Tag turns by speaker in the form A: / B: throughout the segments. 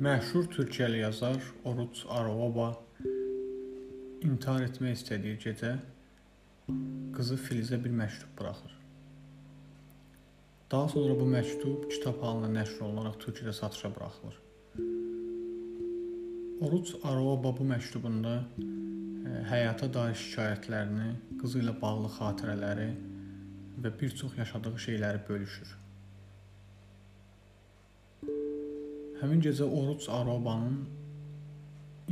A: Məşhur Türkiyəli yazar Oruc Arababa intihar etmək istədiyi gecə qızı Filizə bir məktub buraxır. Daha sonra bu məktub kitab halında nəşr olunaraq Türkiyədə satışa buraxılır. Oruc Arababa bu məktubunda e, həyata dair şikayətlərini, qızı ilə bağlı xatirələri və bir çox yaşadığı şeyləri bölüşür. Həmin gecə Oruc Arabanın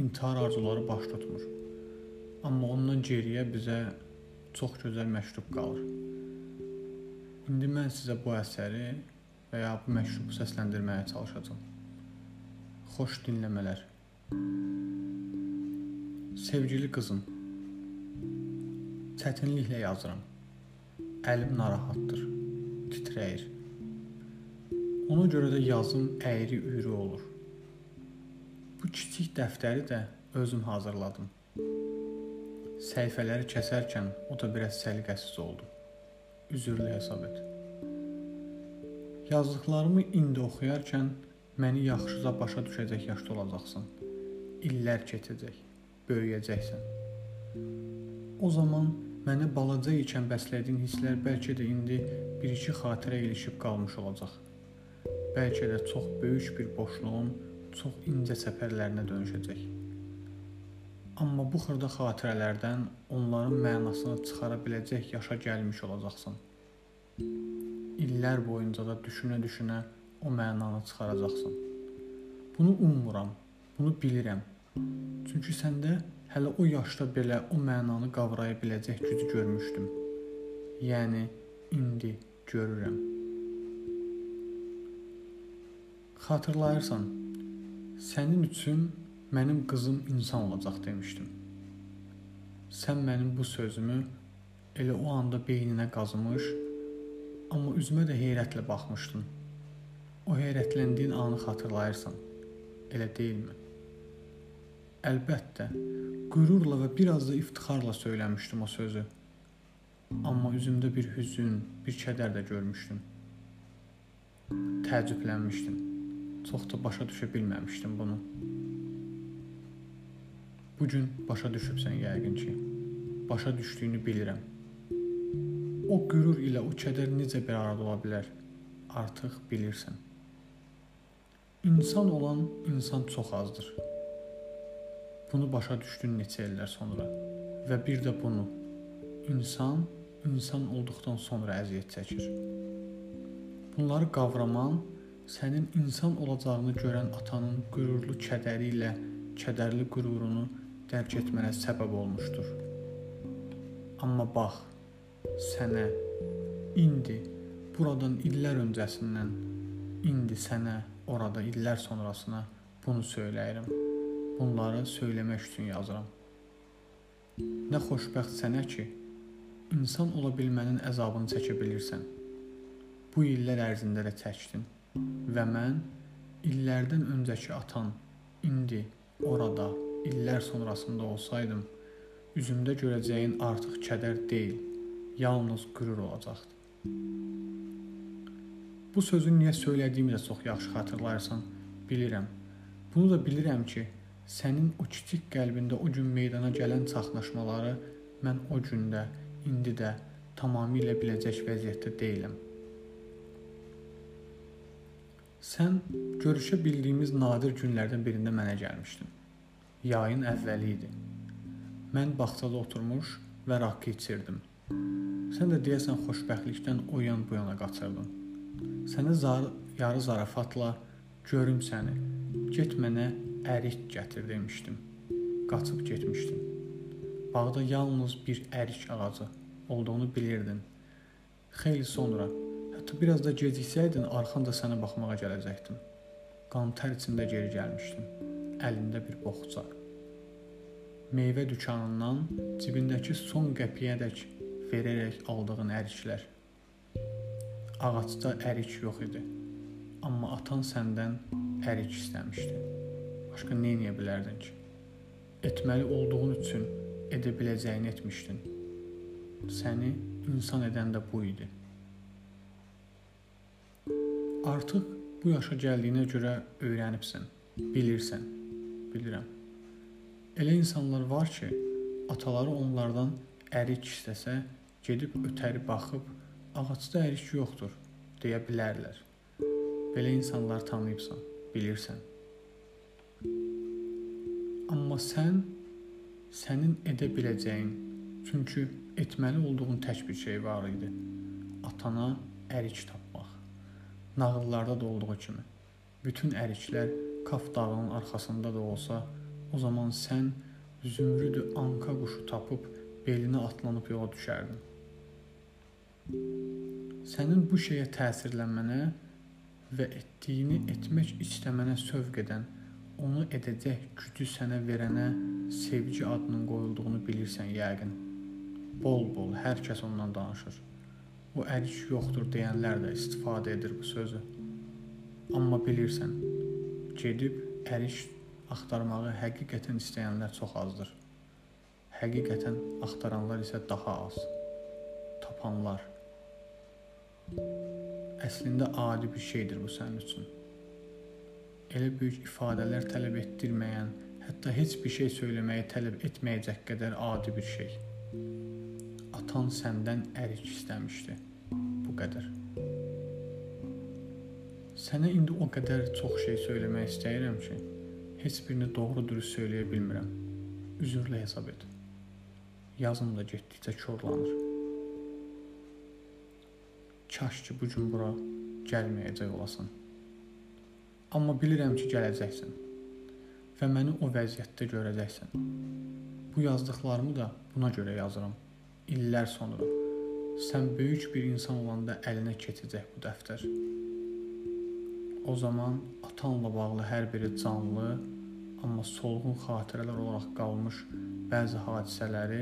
A: intihar arzuları baş tutmur. Amma ondan geriyə bizə çox gözəl məktub qalır. İndi mən sizə bu əsəri və ya bu məktubu səsləndirməyə çalışacağam. Xoş dinləmələr. Sevgili qızım, çətinliklə yazıram. Əlim narahatdır, titrəyir. Ona görə də yazım əyri-üyrü olur. Bu kiçik dəftəri də özüm hazırladım. Səhifələri kəsərkən o da biraz səliqəsiz oldu. Üzrlü hesab et. Yazdıqlarımı indi oxuyarkən məni yaxşıca başa düşəcək yaşda olacaqsan. İllər keçəcək, böyüyəcəksən. O zaman mənə balaca ikən bəslədiyin hisslər bəlkə də indi bir-iki xatirə ilişib qalmış olacaq bəlkə də çox böyük bir boşluğun çox incə səpərlərinə dönüşəcək. Amma bu xırda xatirələrdən onların mənasını çıxara biləcək yaşa gəlmiş olacaqsan. İllər boyunca da düşünə-düşünə o mənanı çıxaracaqsan. Bunu ummuram, bunu bilirəm. Çünki səndə hələ o yaşda belə o mənanı qavraya biləcək gücü görmüşdüm. Yəni indi görürəm. Xatırlayırsan, sənin üçün mənim qızım insan olacaq demişdim. Sən mənim bu sözümü elə o anda beyninə qazımış, amma üzümə də heyrətlə baxmışdın. O heyrətləndiyin anı xatırlayırsan, elə deyilmi? Əlbəttə, qürurla və biraz da iftixarla söyləmişdim o sözü. Amma üzümdə bir hüzün, bir kədər də görmüşdüm. Təəccüblənmişdim. Çox da başa düşə bilməmişdim bunu. Bu gün başa düşübsən yəqin ki. Başa düşdüyünü bilirəm. O qürur ilə o kədər necə bir arada ola bilər? Artıq bilirsən. İnsan olan insan çox azdır. Bunu başa düşdün neçə illər sonra və bir də bunu insan insan olduqdan sonra əziyyət çəkir. Bunları qavraman sənin insan olacağını görən atanın qürurlu kədəri ilə kədərli qürurunu dərk etmənə səbəb olmuşdur. Amma bax, sənə indi buradan illər öncəsindən indi sənə orada illər sonrasına bunu söyləyirəm. Bunları söyləmək üçün yazıram. Nə xoşbəxt sənə ki, insan ola bilmənin əzabını çəkə bilirsən. Bu illər ərzində də çəkdin. Və mən illərdən öncəki atan indi orada illər sonrasında olsaydım, üzümdə görəcəyin artıq kədər deyil, yalnız qürur olacaqdı. Bu sözü niyə söylədiyimi də çox yaxşı xatırlayırsan, bilirəm. Bunu da bilirəm ki, sənin o kiçik qəlbində o gün meydana gələn çaxnaşmaları mən o gündə, indi də tamamilə biləcək vəziyyətdə deyiləm. Sən görüşə bildiyimiz nadir günlərdən birində mənə gəlmişdin. Yayın əvvəli idi. Mən bağçada oturmuş və rakı içirdim. Sən də deyəsən xoşbəxtlikdən o yan bu yana qaçırdın. Sənə zar yarı zarafatla görüm səni. Get mənə ərik gətir demişdim. Qaçıb getmişdin. Bağda yalnız bir ərik ağacı olduğunu bilirdin. Xeyli sonra Hətta biraz da geciksəydin, arxanca sənə baxmağa gələcəkdim. Qan tər içində geri gəlmişdim. Əlində bir boxça. Meyvə dükanından cibindəki son qəpiyədək verərək aldığın əriklər. Ağacda ərik yox idi. Amma atan səndən ərik istəmişdi. Başqa nə edə bilərdin ki? Etməli olduğun üçün edə biləcəyini etmişdin. Səni insan edən də bu idi. Artıq bu yaşa gəldiyinə görə öyrənibsən. Bilirsən, bilirəm. Elə insanlar var ki, ataları onlardan ərik istəsə, gedib ötəri baxıb, ağacda ərik yoxdur deyə bilərlər. Belə insanlar tanıyıbsan, bilirsən. Amma sən sənin edə biləcəyin, çünki etməli olduğun tək bir şey var idi. Atana ərik tapmaq. Nağıllarda da olduğu kimi bütün əriklər Kaf dağının arxasında da olsa, o zaman sən zümrüdü anka quşu tapıb belinə atlanıb yola düşərdin. Sənin bu şeyə təsirlənmənə və etdiyini etmək istəmənə sövq edən, onu edəcək gücü sənə verənə sevgi adının qoyulduğunu bilirsən yəqin. Bol-bol hər kəs ondan danışır. O ərik yoxdur deyənlər də istifadə edir bu sözü. Amma bilirsən, gedib əriş axtarmağı həqiqətən istəyənlər çox azdır. Həqiqətən axtaranlar isə daha az. Tapanlar. Əslində adi bir şeydir bu sənin üçün. Elə böyük ifadələr tələb etdirməyən, hətta heç bir şey söyləməyi tələb etməyəcək qədər adi bir şey. Atan səndən ərik istəmişdi. Bu qədər. Sənə indi o qədər çox şey söyləmək istəyirəm ki, heç birini doğru dürüst söyləyə bilmirəm. Üzrlə hesab et. Yazım da getdikcə korlanır. Kaş ki bu gün bura gəlməyəcək olasan. Amma bilirəm ki, gələcəksən və məni o vəziyyətdə görəcəksən. Bu yazdıqlarımı da buna görə yazıram. İllər sonra sən böyük bir insan olanda əlinə keçəcək bu dəftər. O zaman atanla bağlı hər biri canlı, amma solğun xatirələr olaraq qalmış bəzi hadisələri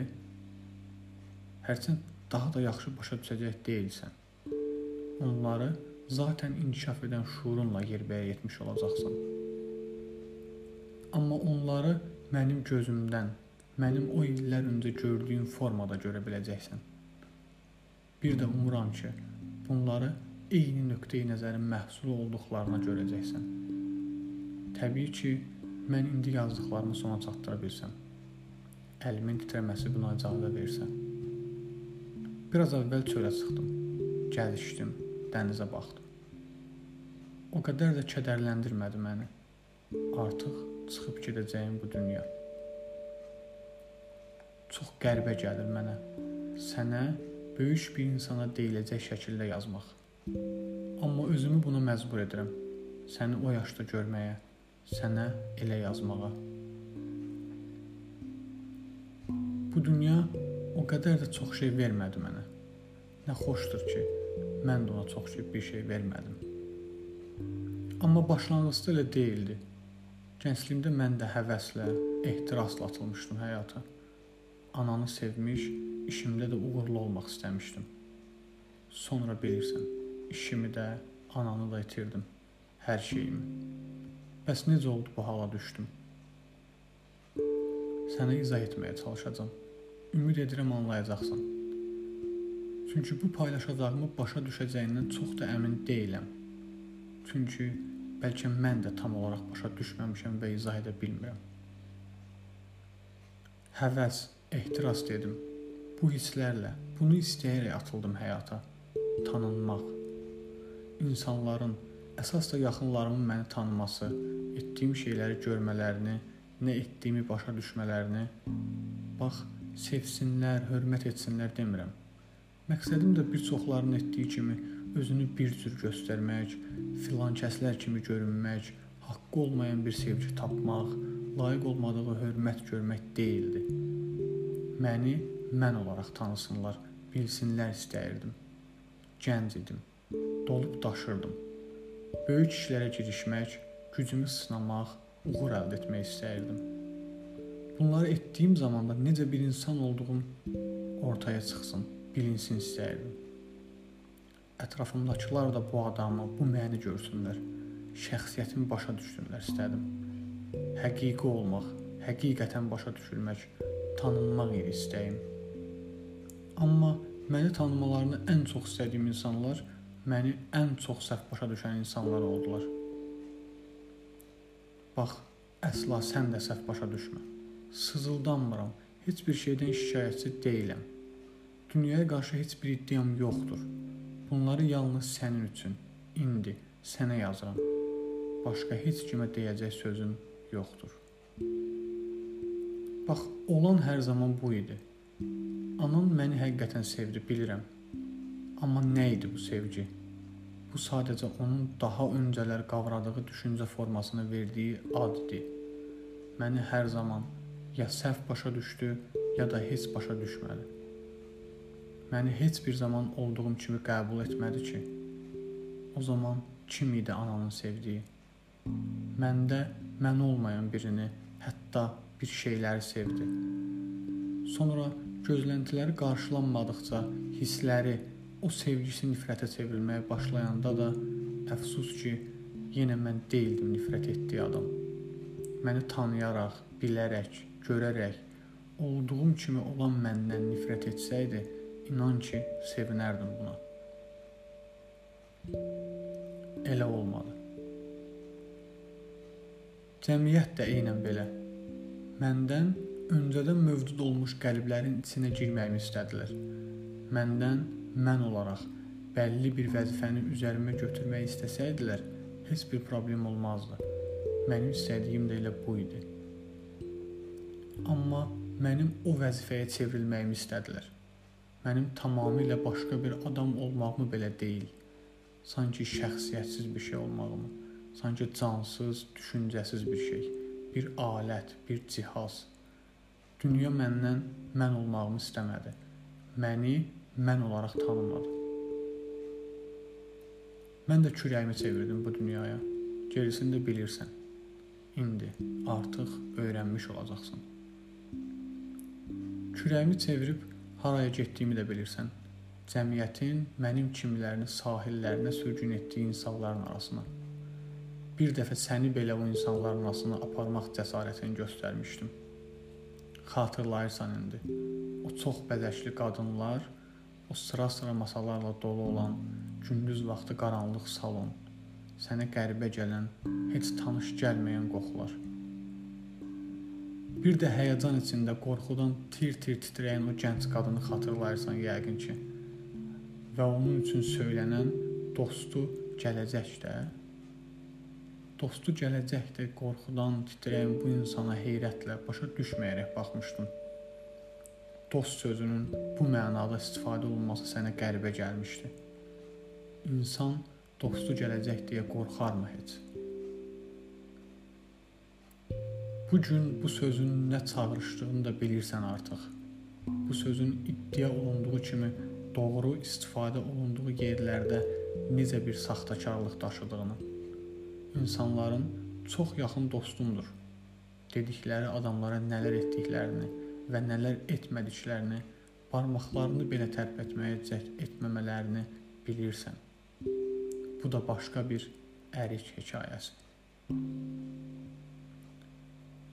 A: hərçənd daha da yaxşı başa düşəcək deyilsən. Onları zaten inkişaf edən şuurunla yerbəyə yetmiş olacaqsan. Amma onları mənim gözümdən, mənim o illər öncə gördüyüm formada görə biləcəksən. Bir də umuram ki, bunları eyni nöqteyi nəzərin məhsulu olduqlarına görəcəksən. Təbii ki, mən indi yazdıqlarımı sona çatdıra bilsəm, əlimin titrəməsi buna icazə versə. Biraz əvvəl çölə çıxdım. Gəzişdim, dənizə baxdım. O qədər də kədərləndirmədi məni. Artıq çıxıb gedəcəyim bu dünya. Çox qəribə gəlir mənə. Sənə böyük bir insana deyiləcək şəkildə yazmaq. Amma özümü buna məcbur edirəm. Səni o yaşda görməyə, sənə elə yazmağa. Bu dünya o qədər də çox şey vermədi mənə. Nə xoşdur ki, mən də ona çox şey bir şey vermədim. Amma başlanğıcda elə deyildi. Gəncliyimdə mən də həvəslə, ehtirasla atılmışdım həyata. Ananı sevmiş, işimdə də uğurlu olmaq istəmişdim. Sonra bilirsən, işimi də, ananı da itirdim, hər şeyimi. Bəs necə oldu bu hala düşdüm? Sənə izah etməyə çalışacağam. Ümid edirəm anlayacaqsan. Çünki bu paylaşacağımı başa düşəcəyindən çox da əmin deyiləm. Çünki bəlkə mən də tam olaraq başa düşməmişəm və izah edə bilmirəm. Həvəs, ehtiras dedim. Bu hisslərlə, bunu istəyərək atıldım həyata. Tanınmaq, insanların, əsas da yaxınlarımın məni tanıması, etdiyim şeyləri görmələrini, nə etdiyimi başa düşmələrini, bax, sevsinlər, hörmət etsinlər demirəm. Məqsədim də bir çoxlarının etdiyi kimi özünü bir cür göstərmək, filan kəslər kimi görünmək, haqqı olmayan bir sevgi tapmaq, layiq olmadığı hörmət görmək deyildi. Məni mən olaraq tanısınlar, bilsinlər istəyirdim. Gənc idim dolub daşırdım. Böyük işlərə girişmək, gücümü sınamaq, uğur əldə etmək istəyirdim. Bunları etdiyim zamanda necə bir insan olduğum ortaya çıxsın, bilinsin istəyirdim. Ətrafımdakılar da bu adamı, bu məni görsünlər, şəxsiyyətimi başa düşsünlər istədim. Həqiqi olmaq, həqiqətən başa düşülmək, tanınmaq istəyim. Amma məni tanımalarını ən çox istədiyim insanlar məni ən çox səhv başa düşən insanlar oldular. Bax, əsla sən də səhv başa düşmə. Sızıldanmıram. Heç bir şeydən şikayətçi deyiləm. Dünyaya qarşı heç bir iddiam yoxdur. Bunları yalnız sənin üçün, indi sənə yazıram. Başqa heç kimə deyəcək sözüm yoxdur. Bax, olan hər zaman bu idi. Anam məni həqiqətən sevdi, bilirəm. Amma nə idi bu sevgi? Bu sadəcə onun daha öncələr qavradığı düşüncə formasına verdiyi ad idi. Məni hər zaman ya səhv başa düşdü, ya da heç başa düşmədi. Məni heç bir zaman olduğum kimi qəbul etmədi ki, o zaman kim idi ananın sevdiyi? Məndə mən olmayan birini, hətta bir şeyləri sevdi. Sonra gözləntiləri qarşılanmadıqca hissləri, o sevgisi nifrətə çevrilməyə başlayanda da əfsus ki, yenə mən deyildim nifrət etdiyi adam. Məni tanıyaraq, bilərək, görərək olduğum kimi olan məndən nifrət etsəydi, inan ki, sevinərdim buna. Elə olmadı. Cəmiyyət də eynən belə. Məndən öncədən mövcud olmuş qəlblərin içinə girməyimi istədilər. Məndən mən olaraq bəlli bir vəzifəni üzərimə götürmək istəsəydilər, heç bir problem olmazdı. Mənim istədiyim də elə bu idi amma mənim o vəzifəyə çevrilməyimi istədilər. Mənim tamamilə başqa bir adam olmağımı belə deyil, sanki şəxsiyyətsiz bir şey olmağımı, sanki cansız, düşüncəsiz bir şey, bir alət, bir cihaz. Dünya məndən mən olmağımı istəmədi. Məni mən olaraq tanımadı. Mən də kürəyimi çevirdim bu dünyaya. Gerisini də bilirsən. İndi artıq öyrənmiş olacaqsan. Kürəyimi çevirib haraya getdiyimi də bilirsən. Cəmiyyətin mənim kimilərini sahillərinə sürgün etdiyi insanların arasına. Bir dəfə səni belə o insanların arasına aparmaq cəsarətini göstərmişdim. Xatırlayırsan indi. O çox bəzəkli qadınlar, o sıra-sıra masalarla dolu olan gündüz vaxtı qaranlıq salon, sənə qəribə gələn, heç tanış gəlməyən qoxular. Bir də həyəcan içində qorxudan tir-tir titrəyən o gənc qadını xatırlayırsan yəqin ki. Və onun üçün söylənən dostu gələcək də. Dostu gələcək də qorxudan titrəyən bu insana heyrətlə başa düşməyərək baxmışdım. Dost sözünün bu mənada istifadə olunması sənə qəribə gəlmişdi. İnsan dostu gələcək deyə qorxarmı heç? Bu gün bu sözün nə çağrışdığını da bilirsən artıq. Bu sözün iddia olunduğu kimi doğru istifadə olunduğu yerlərdə necə bir saxtakarlıq daşıdığını, insanların çox yaxın dostumdur dedikləri adamlara nələr etdiklərini və nələr etmədiklərini, barmaqlarını belə tərpətməyə cəhd etməmələrini bilirsən. Bu da başqa bir ərik hekayəsi.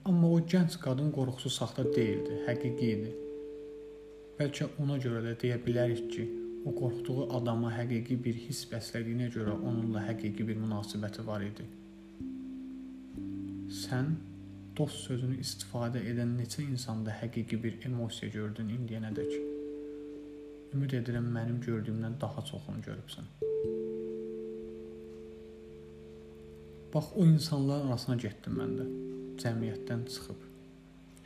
A: Amma o gənc qadın qorxusu saxta deyildi, həqiqi idi. Bəlkə ona görə də deyə bilərik ki, o qorxduğu adama həqiqi bir hiss bəslədiyinə görə onunla həqiqi bir münasibəti var idi. Sən dost sözünü istifadə edən neçə insanda həqiqi bir emosiya gördün indiyənədək? Ümid edirəm mənim gördüyümdən daha çoxunu görübsən. Bax o insanların arasına getdim mən də cəmiyyətdən çıxıb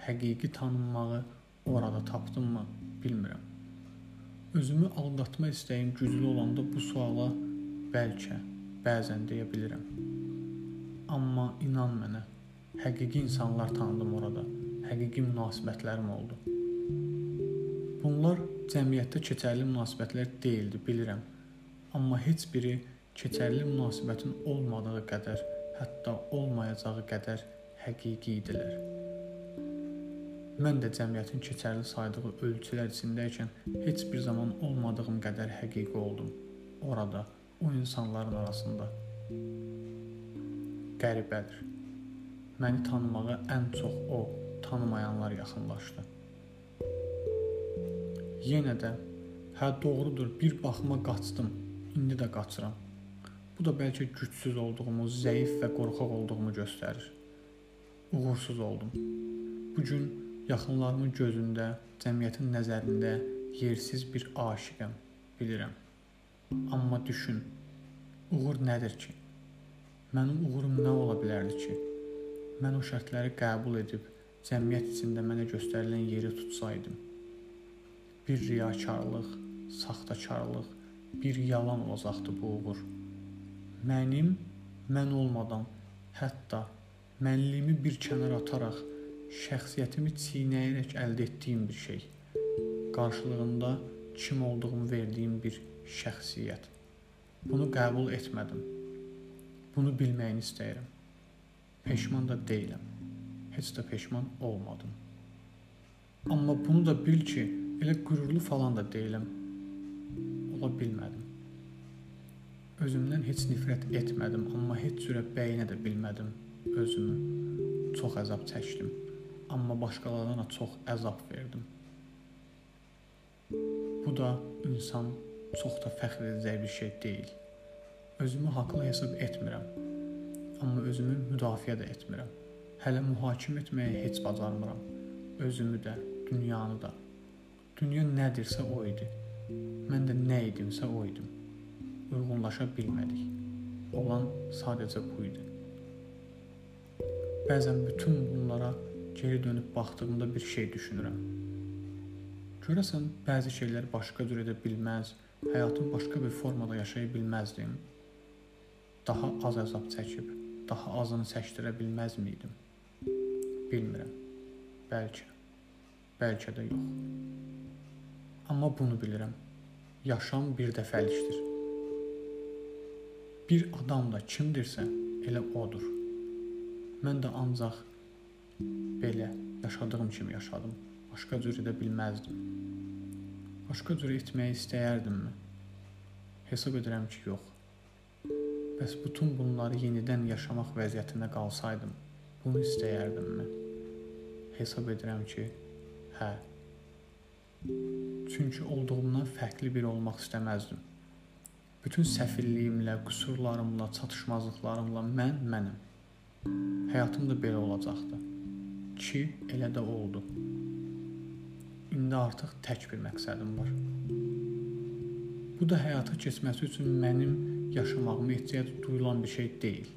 A: həqiqi tanınmağı orada tapdımmı, bilmirəm. Özümü aldatma istəyim güclü olanda bu suala bəlkə, bəzən deyə bilirəm. Amma inan mənə, həqiqi insanlar tanıdım orada, həqiqi münasibətlərim oldu. Bunlar cəmiyyətdə keçərli münasibətlər deyildi, bilirəm. Amma heç biri keçərli münasibətin olmadığı qədər, hətta olmayacağı qədər həqiqi idilər. Mən də cəmiyyətin keçərli saydığı ölçülər içindəykən heç bir zaman olmadığım qədər həqiqi oldum. Orada, o insanların arasında. Qəribədir. Məni tanımağa ən çox o, tanımayanlar yaxınlaşdı. Yenə də hə doğrudur, bir baxıma qaçdım. İndi də qaçıram. Bu da bəlkə gücsüz olduğumu, zəif və qorxaq olduğumu göstərir. uğursuz oldum. Bu gün yaxınlarımın gözündə, cəmiyyətin nəzərində yersiz bir aşiqəm, bilirəm. Amma düşün, uğur nədir ki? Mənim uğurum nə ola bilərdi ki? Mən o şərtləri qəbul edib cəmiyyət içində mənə göstərilən yeri tutsaydım. Bir riyakarlıq, saxtakarlıq, bir yalan olacaqdı bu uğur. Mənim mən olmadan, hətta mənliyimi bir kənara ataraq şəxsiyyətimi çiynəyərək əldə etdiyim bir şey. Qarşılığında kim olduğumu verdiyim bir şəxsiyyət. Bunu qəbul etmədim. Bunu bilməyini istəyirəm. Peşman da deyiləm. Heç də peşman olmadım. Amma bunu da bil ki, elə qürurlu falan da deyiləm. Ola bilmədim. Özümdən heç nifrət etmədim, amma heç cürə bəyinə də bilmədim özümü. Çox əzab çəkdim, amma başqalarına çox əzab verdim. Bu da insan çox da fəxr edəcək bir şey deyil. Özümü haqlı hesab etmirəm, amma özümü müdafiə də etmirəm. Hələ mühakimə etməyi heç bacarmıram. Özümü də, dünyanı da. Dünya nədirsə o idi. Mən də nə idimsə o idim. Uyğunlaşa bilmədik. Olan sadəcə bu idi. Bəzən bütün bunlara geri dönüb baxdığımda bir şey düşünürəm. Görəsən bəzi şeylər başqa cür edə bilməz, həyatım başqa bir formada yaşaya bilməzdim. Daha az əzab çəkib, daha azını çəkdirə bilməz miydim? Bilmirəm. Bəlkə. Bəlkə də yox. Amma bunu bilirəm. Yaşam bir dəfəlikdir. Bir adam da kimdirsə, elə odur. Mən də ancaq belə yaşadığım kimi yaşadım. Başqa cür edə bilməzdim. Başqa cür etməyi istəyərdimmi? Hesab edirəm ki, yox. Bəs bütün bunları yenidən yaşamaq vəziyyətində qalsaydım, bunu istəyərdimmi? Hesab edirəm ki, hə. Çünki olduğumdan fərqli biri olmaq istəməzdim. Bütün səfilliyimlə, qüsurlarımla, çatışmazlıqlarımla mən mənəm. Həyatım da belə olacaqdı. Ki, elə də oldu. İndi artıq tək bir məqsədim var. Bu da həyata keçməsi üçün mənim yaşamağıma ehtiyac duyulan bir şey deyil.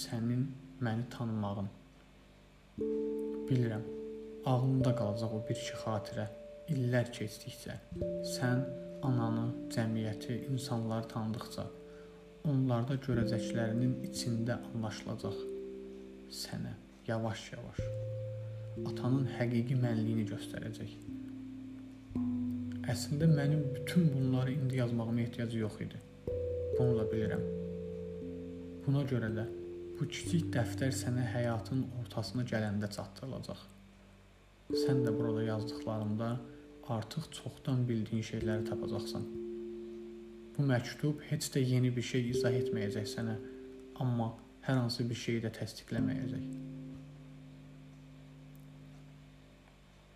A: Sənin məni tanımağın. Bilirəm, ağlında qalacaq o bir-iki xatirə illər keçdikcə. Sən ananı, cəmiyyəti, insanları tanıdıqca onlarda görəcəklərinin içində anlaşılacaq sənə yavaş-yavaş atanın həqiqi mənliyini göstərəcək. Əslində mənim bütün bunları indi yazmağıma ehtiyac yox idi. Bunu da bilirəm. Buna görə də bu kiçik dəftər sənə həyatın ortasına gələndə çatdırılacaq. Sən də burada yazdıqlarımda artıq çoxdan bildiyin şeyləri tapacaqsan. Bu məktub heç də yeni bir şey izah etməyəcək sənə, amma hər hansı bir şeyi də təsdiqləməyəcək.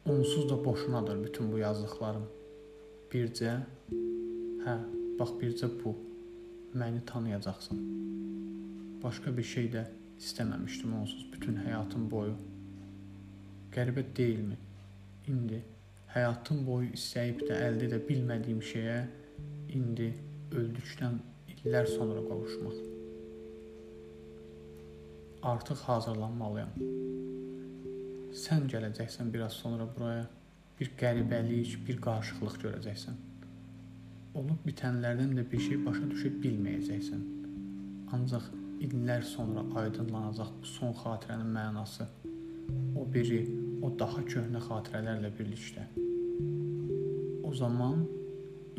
A: Onsuz da boşunadır bütün bu yazdıqlarım. Bircə hə, bax bircə bu. Məni tanıyacaqsan. Başqa bir şey də istəməmişdim onsuz bütün həyatım boyu. Qəribə deyilmi? İndi həyatım boyu istəyib də əldə edə bilmədiyim şeyə indi öldükdən illər sonra qovuşmaq. Artıq hazırlanmalıyam. Sən gələcəksən biraz sonra buraya. Bir qəribəlik, bir qarışıqlıq görəcəksən. Olub bitənlərdən də bir şey başa düşə bilməyəcəksən. Ancaq illər sonra aydınlanacaq bu son xatirənin mənası. O biri, o daha köhnə xatirələrlə birlikdə. O zaman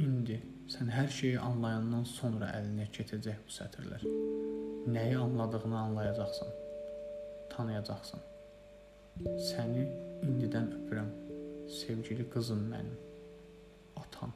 A: indi Sən hər şeyi anlayandan sonra əlinə keçəcək bu sətirlər. Nəyi anladığını anlayacaqsan. Tanıyacaqsan. Səni indidən öpürəm. Sevgili qızım mənim. Atan.